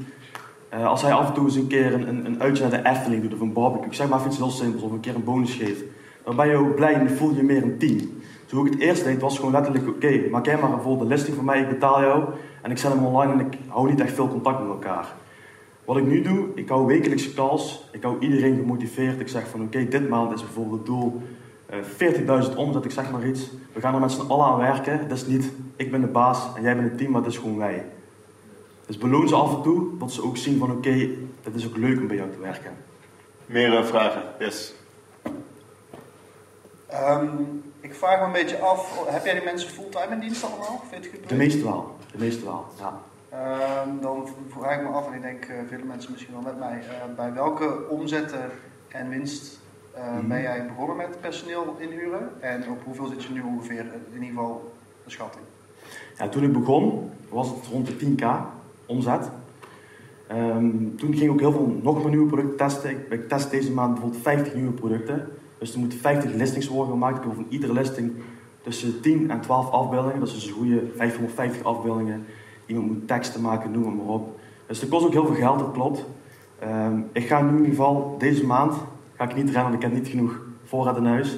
Uh, als hij af en toe eens een keer een, een, uitje naar de Efteling doet of een barbecue, zeg maar iets heel simpels, of een keer een bonus geeft, dan ben je ook blij en voel je meer een team. Zo hoe ik het eerst deed, was gewoon letterlijk: oké, maak jij maar bijvoorbeeld de listing voor mij, ik betaal jou en ik zet hem online en ik hou niet echt veel contact met elkaar. Wat ik nu doe, ik hou wekelijkse calls, ik hou iedereen gemotiveerd. Ik zeg van oké, dit maand is bijvoorbeeld het doel uh, 40.000 omzet, ik zeg maar iets. We gaan er met z'n allen aan werken. Het is niet ik ben de baas en jij bent het team, maar het is gewoon wij. Dus beloon ze af en toe, dat ze ook zien van oké, okay, het is ook leuk om bij jou te werken. Meer uh, vragen? Yes. Um, ik vraag me een beetje af, heb jij die mensen fulltime in dienst allemaal? Vind je de meeste wel, de meeste wel, ja. Um, dan vraag ik me af, en ik denk uh, vele mensen misschien wel met mij, uh, bij welke omzetten en winst uh, mm-hmm. ben jij begonnen met personeel inhuren? En op hoeveel zit je nu ongeveer, in ieder geval de schatting? Ja, toen ik begon was het rond de 10k omzet. Um, toen ging ik ook heel veel nog meer nieuwe producten testen. Ik, ik test deze maand bijvoorbeeld 50 nieuwe producten. Dus er moeten 50 listings worden gemaakt. Ik heb van iedere listing tussen 10 en 12 afbeeldingen. Dat is dus een goede 550 afbeeldingen. Iemand moet teksten maken, noem maar op. Dus dat kost ook heel veel geld, dat klopt. Um, ik ga nu in ieder geval deze maand ga ik niet rennen, want ik heb niet genoeg voorraad in huis.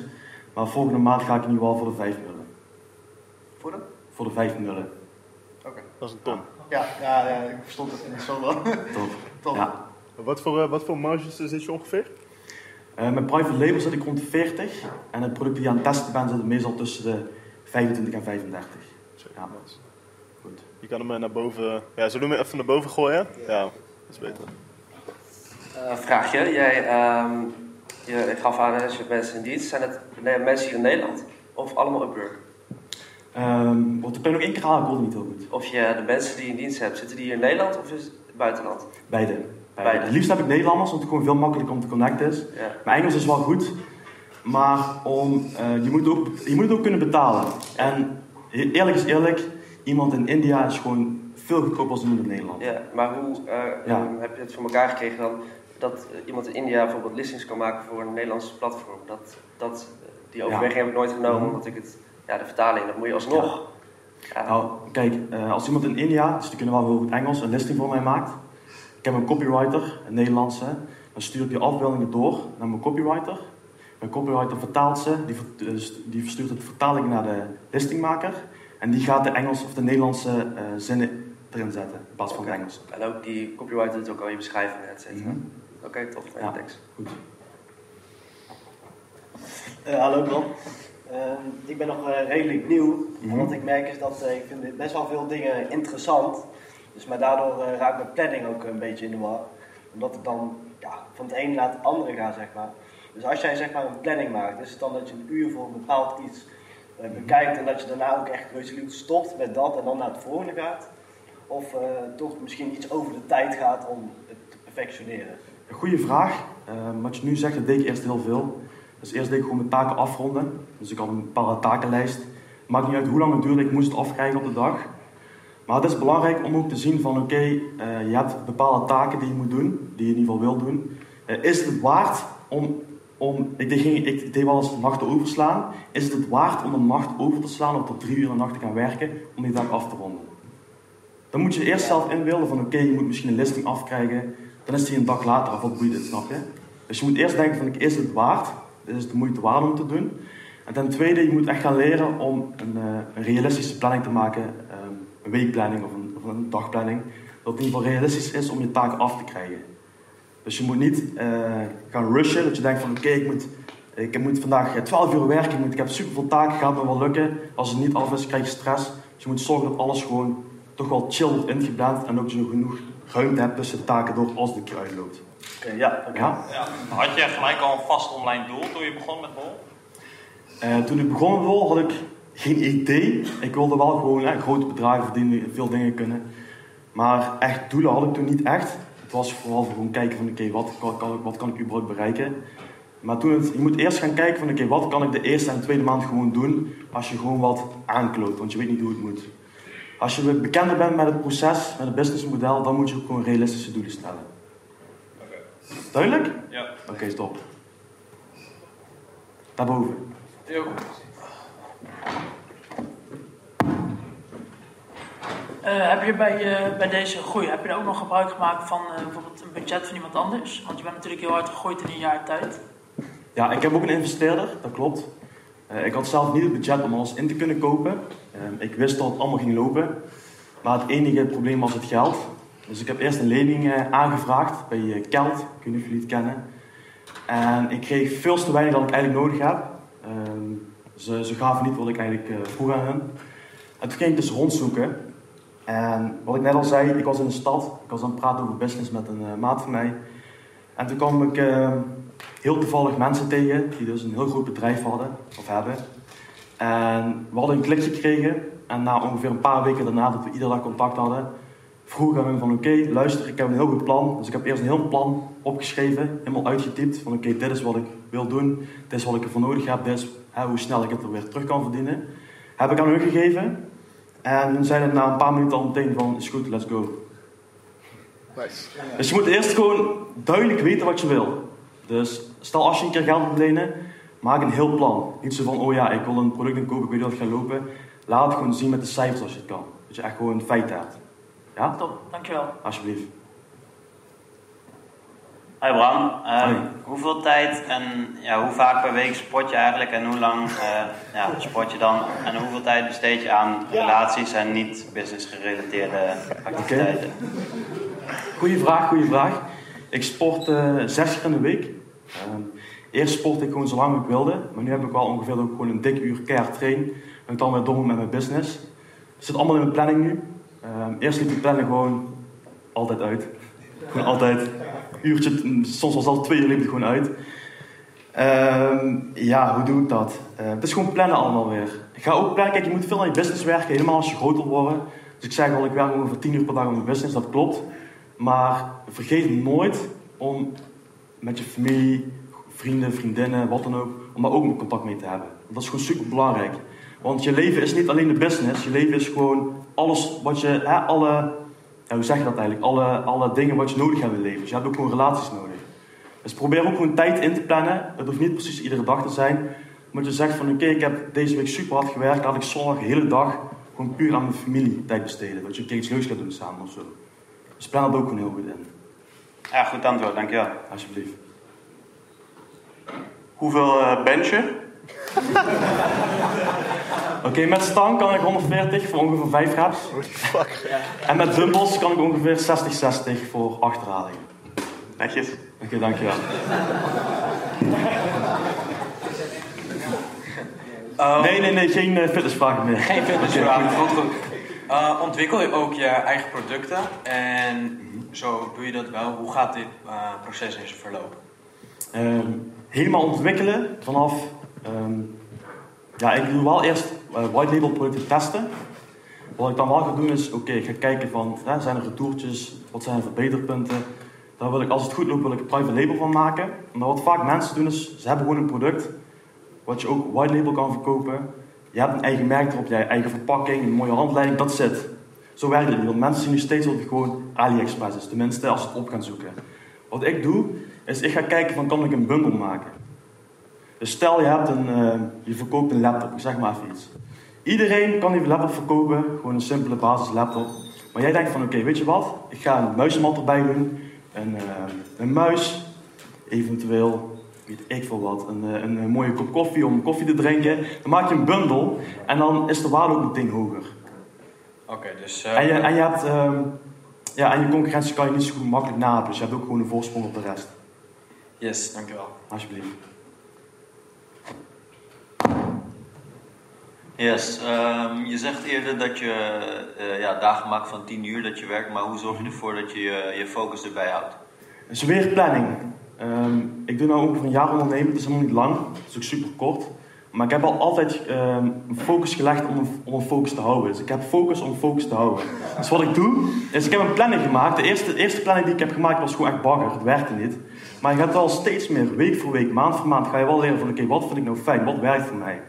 Maar volgende maand ga ik in ieder geval voor de 5 nullen. Voor de? Voor de 5 nullen. Dat is een ton. Ja, ja, ja, ik verstond het niet zo wel. Top. Top. Ja. Wat voor, uh, wat voor marges zit je ongeveer? Uh, met private label zit ik rond de 40. En het product die je aan het testen bent zit meestal tussen de 25 en 35. Ja. Goed. Je kan hem naar boven... Ja, zullen we hem even naar boven gooien? Ja, ja dat is beter. Uh, vraagje. Jij um, je gaf aan als je mensen in dienst. Zijn het nee, mensen hier in Nederland? Of allemaal Upwork? Um, wat ik ben nog één keer halen, ik niet heel goed. Of je de mensen die je in dienst hebt, zitten die hier in Nederland of is het buitenland? Beide. Beide. Beide. Het liefst heb ik Nederlanders, omdat het gewoon veel makkelijker om te connecten is. Ja. Mijn Engels is wel goed, maar om, uh, je, moet ook, je moet het ook kunnen betalen. En eerlijk is eerlijk, iemand in India is gewoon veel goedkoper als iemand in Nederland. Ja, maar hoe uh, ja. um, heb je het voor elkaar gekregen dan dat iemand in India bijvoorbeeld listings kan maken voor een Nederlands platform? Dat, dat, die overweging ja. heb ik nooit genomen, mm. omdat ik het, ja, de vertaling, dat moet je alsnog. Ja. Nou, kijk, uh, als iemand in India, dus die kunnen wel heel goed Engels, een listing voor mij maakt. Ik heb een copywriter, een Nederlandse, dan stuur ik die afbeeldingen door naar mijn copywriter. Mijn copywriter vertaalt ze, die, dus die verstuurt het vertaling naar de listingmaker. En die gaat de Engels of de Nederlandse uh, zinnen erin zetten, in plaats van okay. de Engels. En ook die copywriter doet ook al je beschrijvingen, et cetera. Mm Oké, okay, tof. Ja, thanks. Goed. Uh, hallo Bram. Uh, ik ben nog uh, redelijk nieuw. Mhm. Mm -hmm. Wat ik merk is dat ik vind best wel veel dingen interessant. Dus maar daardoor raakt mijn planning ook een beetje in de war. Omdat ik dan ja, van het een naar het andere ga, zeg maar. Dus als jij zeg maar een planning maakt, is het dan dat je een uur voor een bepaald iets uh, bekijkt en dat je daarna ook echt resoluut stopt met dat en dan naar het volgende gaat? Of toch misschien iets over de tijd gaat om het te perfectioneren? Een goede vraag. Uh, wat je nu zegt, dat deed ik eerst heel veel. Dus eerst deed ik gewoon mijn taken afronden. Dus ik had een bepaalde takenlijst. Maakt niet uit hoe lang het duurde, ik moest afkrijgen op de dag. Maar het is belangrijk om ook te zien van oké, eh, je hebt bepaalde taken die je moet doen, die je in ieder geval wil doen. Eh, is het waard om, om ik, deed, geen- ik deed wel eens nachten overslaan, is het het waard om een nacht over te slaan of tot drie uur in de nacht te gaan werken om die dag af te ronden? Dan moet je eerst zelf inbeelden van oké, je moet misschien een listing afkrijgen, dan is die een dag later af, wat boeit het, snap je? Dus je moet eerst denken van is het waard, is het de moeite waard om te doen? En ten tweede, je moet echt gaan leren om een, eh, realistische planning te maken, ehm, een weekplanning of een, of een dagplanning, dat het in ieder geval realistisch is om je taken af te krijgen. Dus je moet niet eh, gaan rushen, dat je denkt van oké, ik, moet, ik moet vandaag eh, 12 uur werken, ik, moet, ik heb superveel taken, gaat me wel lukken. Als het niet af is, krijg je stress. Dus je moet zorgen dat alles gewoon toch wel chill wordt ingepland en ook zo genoeg ruimte hebt tussen de taken door als de keer uitloopt. Oké, ja, oké. Ja? Ja. Had je gelijk al een vast online doel toen je begon met Bol? Eh, toen ik begon met Wol had ik geen idee. Ik wilde wel gewoon hè, grote bedragen verdienen, veel dingen kunnen. Maar echt doelen had ik toen niet echt. Het was vooral voor gewoon kijken van oké, wat, kan, kan, ik- wat kan ik überhaupt bereiken. Maar toen het, je moet eerst gaan kijken van oké, wat kan ik de eerste en tweede maand gewoon doen als je gewoon wat aankloot, want je weet niet hoe het moet. Als je bekender bent met het proces, met het businessmodel, dan moet je ook gewoon realistische doelen stellen. Duidelijk? Ja. Oké, stop. Daarboven. Eh, heb je bij, eh, bij deze groei, heb je er ook nog gebruik gemaakt van eh, bijvoorbeeld een budget van iemand anders? Want je bent natuurlijk heel hard gegroeid in een jaar tijd. Ja, ik heb ook een investeerder, dat klopt. Eh, ik had zelf niet het budget om alles in te kunnen kopen. Eh, ik wist dat het allemaal ging lopen. Maar het enige probleem was het geld. Dus ik heb eerst een lening eh, aangevraagd bij eh, Kelt. Ik weet niet of jullie het kennen. En ik kreeg veel te weinig dan ik eigenlijk nodig heb. Ehm, ze, ze gaven niet wat ik eigenlijk eh, vroeg aan hen. En toen ging ik dus rondzoeken. En wat ik net al zei, ik was in de stad. Ik was aan het praten over business met een maat van mij. En toen kwam ik eh, heel toevallig mensen tegen die dus een heel groot bedrijf hadden, of hebben. En we hadden een klik gekregen. En na ongeveer een paar weken daarna dat we iedere dag contact hadden, vroeg aan hem van oké, luister, ik heb een heel goed plan. Dus ik heb eerst een heel plan opgeschreven, helemaal uitgetypt. Van oké, dit is wat ik wil doen, dit is wat ik ervoor nodig heb, dit is hè, hoe snel ik het er weer terug kan verdienen. Heb ik aan hun gegeven. En toen zeiden na een paar minuten al meteen van, is goed, let's go. Dus je moet eerst gewoon duidelijk weten wat je wil. Dus stel als je een keer geld moet lenen, maak een heel plan. Niet zo van, oh ja, ik wil een product inkopen, ik weet dat het gaat lopen. Laat het gewoon zien met de cijfers als je het kan. Dat je echt gewoon feiten hebt. Ja? Top, dankjewel. Alsjeblieft. Hoi Bram, Eh, Hoi. hoeveel tijd en ja, hoe vaak per week sport je eigenlijk en hoe lang eh, ja, sport je dan? En hoeveel tijd besteed je aan relaties en niet business gerelateerde activiteiten? Goeie vraag, goede vraag. Ik sport eh, zes keer in de week. Ehm, eerst sportte ik gewoon zo lang ik wilde. Maar nu heb ik wel ongeveer ook gewoon een dik uur keihard train. En ik dan weer door met mijn business. Het zit allemaal in mijn planning nu. Ehm, eerst liep die planning gewoon altijd uit. Gewoon altijd. Een uurtje, soms wel zelfs twee uur liep het gewoon uit. Ehm, ja, hoe doe ik dat? Eh, het is gewoon plannen allemaal weer. Ik ga ook plannen, kijk, je moet veel aan je business werken, helemaal als je groter wordt. Dus ik zeg al, ik werk ongeveer 10 uur per dag aan mijn business, dat klopt. Maar vergeet nooit om met je familie, vrienden, vriendinnen, wat dan ook, om daar ook contact mee te hebben. Dat is gewoon super belangrijk. Want je leven is niet alleen de business, je leven is gewoon alles wat je, hè, alle, ja, hoe zeg je dat eigenlijk? Alle, alle dingen wat je nodig hebt in het leven. Dus je hebt ook gewoon relaties nodig. Dus probeer ook gewoon tijd in te plannen. Het hoeft niet precies iedere dag te zijn. Maar je zegt van oké, ik heb deze week super hard gewerkt. Laat ik zondag de hele dag gewoon puur aan mijn familie tijd besteden. Dat je een keer iets leuks gaat doen samen of zo. Dus plan dat ook gewoon heel goed in. Ja, goed antwoord, dankjewel. Alsjeblieft. Hoeveel eh bench je? Oké, met stang kan ik 140 voor ongeveer 5 reps. En met dumbbells kan ik ongeveer 60-60 voor 8 herhalingen. Netjes. Oké, dankjewel. Oh. Nee, nee, nee, geen uh, fitnessvragen meer. Geen fitnessvragen, goed. Uh, ontwikkel je ook je eigen producten en zo doe je dat wel. Hoe gaat dit uh, proces in zijn verloop? Um, helemaal ontwikkelen vanaf. Um, ja, ik doe wel eerst uh, white label producten testen. Wat ik dan wel ga doen is, oké, ik ga kijken van, hè, zijn er retourtjes, wat zijn er verbeterpunten. Daar wil ik, als het goed loopt, wil ik een private label van maken. Maar wat vaak mensen doen is, ze hebben gewoon een product, wat je ook white label kan verkopen. Je hebt een eigen merk erop, je eigen verpakking, een mooie handleiding, dat zit. Zo werkt het niet, want mensen zien nu steeds dat het gewoon AliExpress is. Tenminste, als ze het op gaan zoeken. Wat ik doe, is ik ga kijken van kan ik een bundel maken. Dus stel je, hebt een, eh, je verkoopt een laptop, ik zeg maar even iets. Iedereen kan die laptop verkopen, gewoon een simpele basis laptop. Maar jij denkt van oké, weet je wat? Ik ga een muismat erbij doen, een, eh, een muis, eventueel, weet ik veel wat, een, eh, een, een mooie kop koffie om koffie te drinken. Dan maak je een bundel en dan is de waarde ook meteen hoger. Oké, dus... En je, en je hebt, ehm, ja, en je concurrentie kan je niet zo goed makkelijk nadoen, dus je hebt ook gewoon een voorsprong op de rest. Yes, dankjewel. Alsjeblieft. Yes, ehm, je zegt eerder dat je eh, ja, dagen maakt van 10 uur dat je werkt, maar hoe zorg je ervoor dat je je, focus erbij houdt? Dus weer planning. Ehm, ik doe nu ongeveer een jaar ondernemen, het is helemaal niet lang, het is ook super kort. Maar ik heb al altijd een focus gelegd om een, om focus te houden. Dus ik heb focus om focus te houden. Dus wat ik doe, is ik heb een planning gemaakt. De eerste, eerste planning die ik heb gemaakt was gewoon echt bagger, het werkte niet. Maar je gaat wel steeds meer, week voor week, maand voor maand, ga je wel leren van oké, wat vind ik nou fijn, wat werkt voor mij.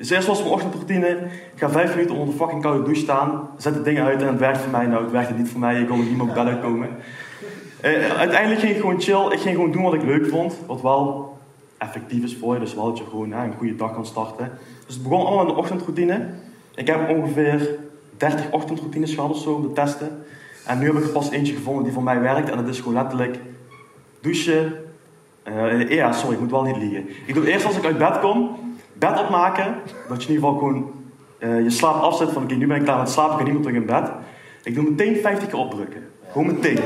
Dus eerst was mijn ochtendroutine, ik ga vijf minuten onder de fucking koude douche staan, zet de dingen uit en het werkt voor mij. Nou, het werkte niet voor mij, ik kon er op bed uitkomen. Eh, uiteindelijk ging ik gewoon chill, ik ging gewoon doen wat ik leuk vond, wat wel effectief is voor je, dus wel dat je gewoon een goede dag kan starten. Dus het begon allemaal in de ochtendroutine. Ik heb ongeveer 30 ochtendroutines gehad of zo om te testen. En nu heb ik er pas eentje gevonden die voor mij werkt en dat is gewoon letterlijk douchen. Eh, ja, sorry, ik moet wel niet liegen. Ik doe eerst als ik uit bed kom, bed opmaken, dat je in ieder geval gewoon eh, je slaap afzet van oké, nu ben ik klaar met slapen, ik ga niet meer terug in bed. Ik doe meteen 50 keer opdrukken. Gewoon meteen.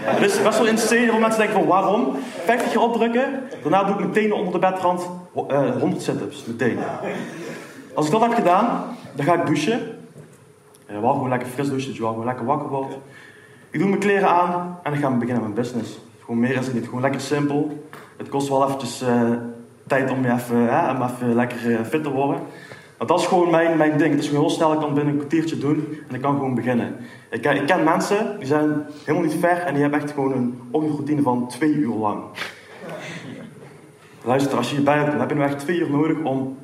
Het is best wel insane dat mensen denken van waarom? 50 keer opdrukken, daarna doe ik meteen onder de bedrand eh 100 sit-ups. Meteen. Als ik dat heb gedaan, dan ga ik douchen. Eh, wel gewoon lekker fris douchen, dat wel gewoon lekker wakker wordt. Ik doe mijn kleren aan en dan gaan we beginnen met mijn business. Gewoon meer is het niet, gewoon lekker simpel. Het kost wel eventjes tijd om, je even, hè, om even lekker eh, fit te worden. Maar dat is gewoon mijn, mijn ding. Het is gewoon heel snel, ik kan het binnen een kwartiertje doen en ik kan gewoon beginnen. Ik, ik ken mensen, die zijn helemaal niet ver en die hebben echt gewoon een ochtendroutine van twee uur lang. Luister, als je hierbij hebt, dan heb je nu echt twee uur nodig om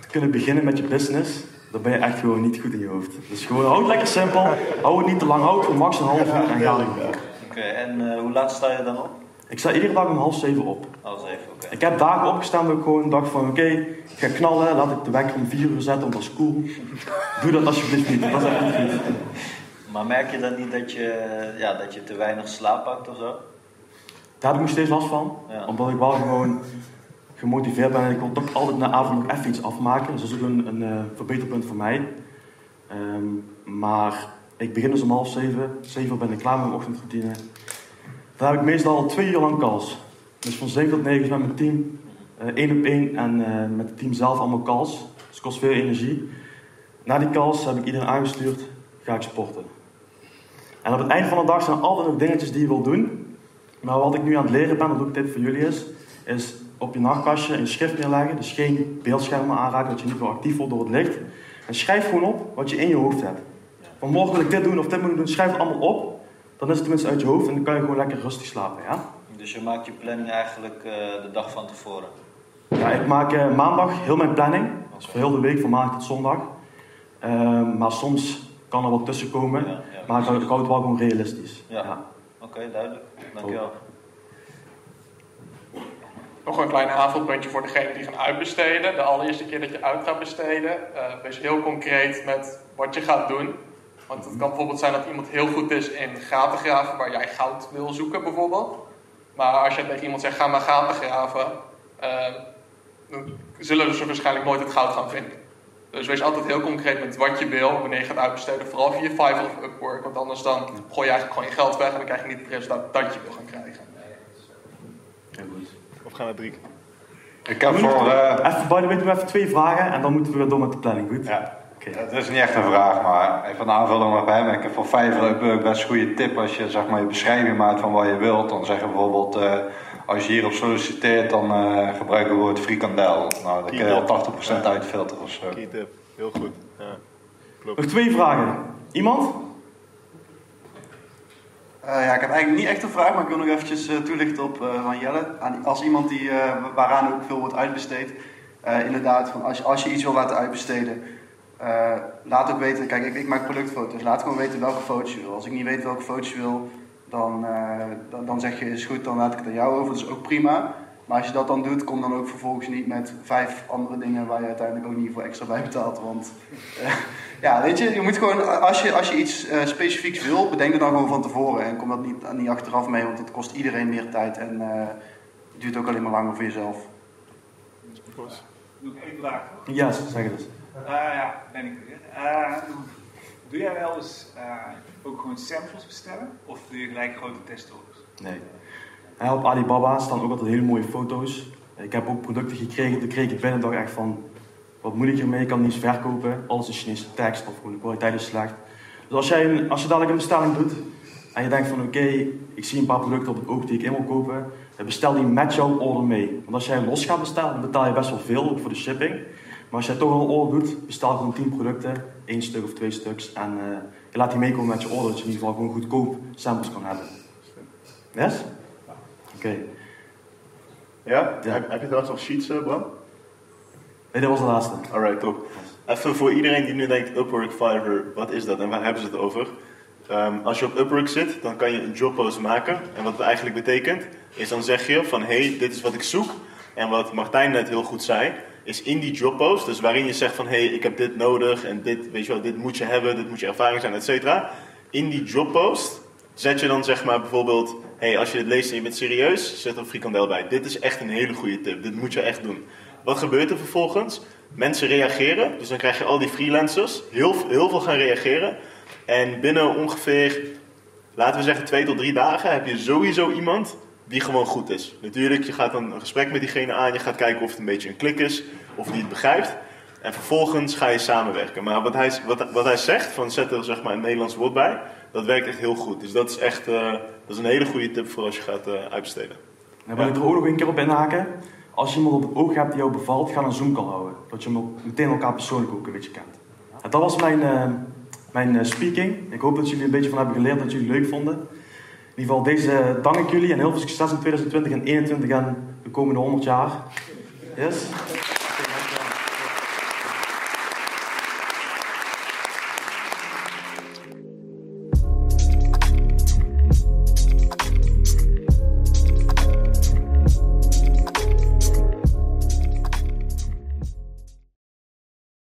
te kunnen beginnen met je business. Dan ben je echt gewoon niet goed in je hoofd. Dus gewoon houd het lekker simpel, hou het niet te lang, houd het gewoon max een half uur en ga ervoor. Oké, en eh, hoe laat sta je dan op? Ik sta iedere dag om half zeven op. Half zeven, oké. Ik heb dagen opgestaan dat ik gewoon dacht van oké, ik ga knallen, laat ik de wekker om vier uur zetten, want dat is cool. Doe dat alsjeblieft niet, dat is echt niet goed. Maar merk je dan niet dat je, ja, dat je te weinig slaap pakt of zo? Daar heb ik nog steeds last van, Ja. omdat ik wel gewoon gemotiveerd ben en ik wil toch altijd na avond nog even iets afmaken. Dus dat is ook een, een eh, verbeterpunt voor mij. Ehm, maar ik begin dus om half zeven, zeven uur ben ik klaar met mijn ochtendroutine. Dan heb ik meestal al twee uur lang calls. Dus van 7 tot 9 is met mijn team, eh, één op één en eh, met het team zelf allemaal calls. Dus het kost veel energie. Na die calls heb ik iedereen aangestuurd, ga ik sporten. En op het eind van de dag zijn er altijd nog dingetjes die je wil doen. Maar wat ik nu aan het leren ben, dat ook dit voor jullie is, is op je nachtkastje een schrift neerleggen. Dus geen beeldschermen aanraken, dat je niet meer actief wordt door het licht. En schrijf gewoon op wat je in je hoofd hebt. Van morgen wil ik dit doen of dit moet ik doen, schrijf het allemaal op. Dan is het tenminste uit je hoofd en dan kan je gewoon lekker rustig slapen, ja? Dus je maakt je planning eigenlijk eh, de dag van tevoren. Ja, ik maak eh, maandag heel mijn planning. Dat is voor heel de week, van maandag tot zondag. Ehm, maar soms kan er wat tussen komen. maar ik hou, ik hou het wel gewoon realistisch. Ja. Oké, duidelijk. Dankjewel. Nog een klein aanvulpuntje voor degene die gaan uitbesteden. De allereerste keer dat je uit gaat besteden, eh, wees heel concreet met wat je gaat doen. Want het kan bijvoorbeeld zijn dat iemand heel goed is in gaten graven waar jij goud wil zoeken bijvoorbeeld. Maar als je tegen iemand zegt ga maar gaten graven, eh, dan zullen ze waarschijnlijk nooit het goud gaan vinden. Dus wees altijd heel concreet met wat je wil, wanneer je gaat uitbesteden. Vooral via Fiverr of Upwork, want anders dan gooi je eigenlijk gewoon je geld weg en dan krijg je niet het resultaat dat je wil gaan krijgen. Of gaan naar drie. Ik heb voor... eh, Even, by the way, doen we even twee vragen en dan moeten we weer door met de planning, goed? Ja. Het is niet echt een vraag, maar even een aanvulling op hem. Ik heb voor Fiverr Upwork best een goede tip als je zeg maar, je beschrijving maakt van wat je wilt. Dan zeg je bijvoorbeeld, eh, als je hierop solliciteert, dan eh, gebruiken we het woord frikandel. Nou, dan kun je al 80% uitfilteren of zo. Key tip, heel goed. Ja. Nog twee vragen. Iemand? Eh, ja, ik heb eigenlijk niet echt een vraag, maar ik wil nog eventjes toelichten op eh, van Jelle. Aan- Als iemand die, eh, waaraan ook veel wordt uitbesteed. Eh, inderdaad, van als, je, als je iets wil laten uitbesteden, eh, laat ook weten, kijk, ik, ik, maak productfoto's. Laat gewoon weten welke foto's je wil. Als ik niet weet welke foto's je wil, dan, uh, dan, dan, zeg je is goed, dan laat ik het aan jou over. Dat is ook prima. Maar als je dat dan doet, kom dan ook vervolgens niet met vijf andere dingen waar je uiteindelijk ook niet voor extra bij betaalt. Want uh, ja, weet je, je moet gewoon, als je, als je iets specifieks wil, bedenk het dan gewoon van tevoren. En kom dat niet, niet achteraf mee, want het kost iedereen meer tijd en het duurt ook alleen maar langer voor jezelf. Ik één vraag? Ja, zeg het eens. Uh, ja, ben ik weer. Uh, doe jij wel eens uh, ook gewoon samples bestellen? Of doe je gelijk grote testorders? Nee. Op Alibaba staan ook altijd hele mooie foto's. Ik heb ook producten gekregen, daar kreeg ik binnen dag echt van wat moet ik hiermee, ik kan niets verkopen. Alles is Chinese tekst of gewoon de kwaliteit is slecht. Dus als, jij als je dadelijk een bestelling doet en je denkt van oké, ik zie een paar producten op het oog die ik in wil kopen, dan bestel die met jouw order mee. Want als jij los gaat bestellen, dan betaal je best wel veel, ook voor de shipping. Maar als jij toch al een order doet, bestel gewoon 10 producten, één stuk of twee stuks. En uh, je laat die meekomen met je order, dat je in ieder geval gewoon goedkoop samples kan hebben. Yes? Oké. Okay. Ja? ja? Heb, heb, je trouwens nog sheets, uh, Bram? Nee, dat was de laatste. Alright, top. Even voor iedereen die nu denkt, Upwork, Fiverr, wat is dat en waar hebben ze het over? Um, als je op Upwork zit, dan kan je een jobpost maken. En wat het eigenlijk betekent, is dan zeg je van, hey, dit is wat ik zoek. En wat Martijn net heel goed zei, is in die jobpost, dus waarin je zegt van hé, hey, ik heb dit nodig en dit, weet je wel, dit moet je hebben, dit moet je ervaring zijn, et cetera. In die jobpost zet je dan zeg maar bijvoorbeeld, hé, hey, als je dit leest en je bent serieus, zet een frikandel bij. Dit is echt een hele goede tip, dit moet je echt doen. Wat gebeurt er vervolgens? Mensen reageren, dus dan krijg je al die freelancers, heel, heel veel gaan reageren. En binnen ongeveer, laten we zeggen twee tot drie dagen, heb je sowieso iemand die gewoon goed is. Natuurlijk, je gaat dan een gesprek met diegene aan, je gaat kijken of het een beetje een klik is, of die het begrijpt. En vervolgens ga je samenwerken. Maar wat hij, wat, wat hij zegt, van zet er zeg maar een Nederlands woord bij, dat werkt echt heel goed. Dus dat is echt uh, dat is een hele goede tip voor als je gaat uh, uitbesteden. Dan wil ik er ook nog een keer op inhaken. Als je iemand op het oog hebt die jou bevalt, ga een Zoom call houden. Dat je hem meteen elkaar persoonlijk ook een beetje kent. En dat was mijn, uh, mijn speaking. Ik hoop dat jullie een beetje van hebben geleerd, dat jullie leuk vonden. In ieder geval, deze dank ik jullie en heel veel succes in 2020 en 2021 en de komende 100 jaar. Yes?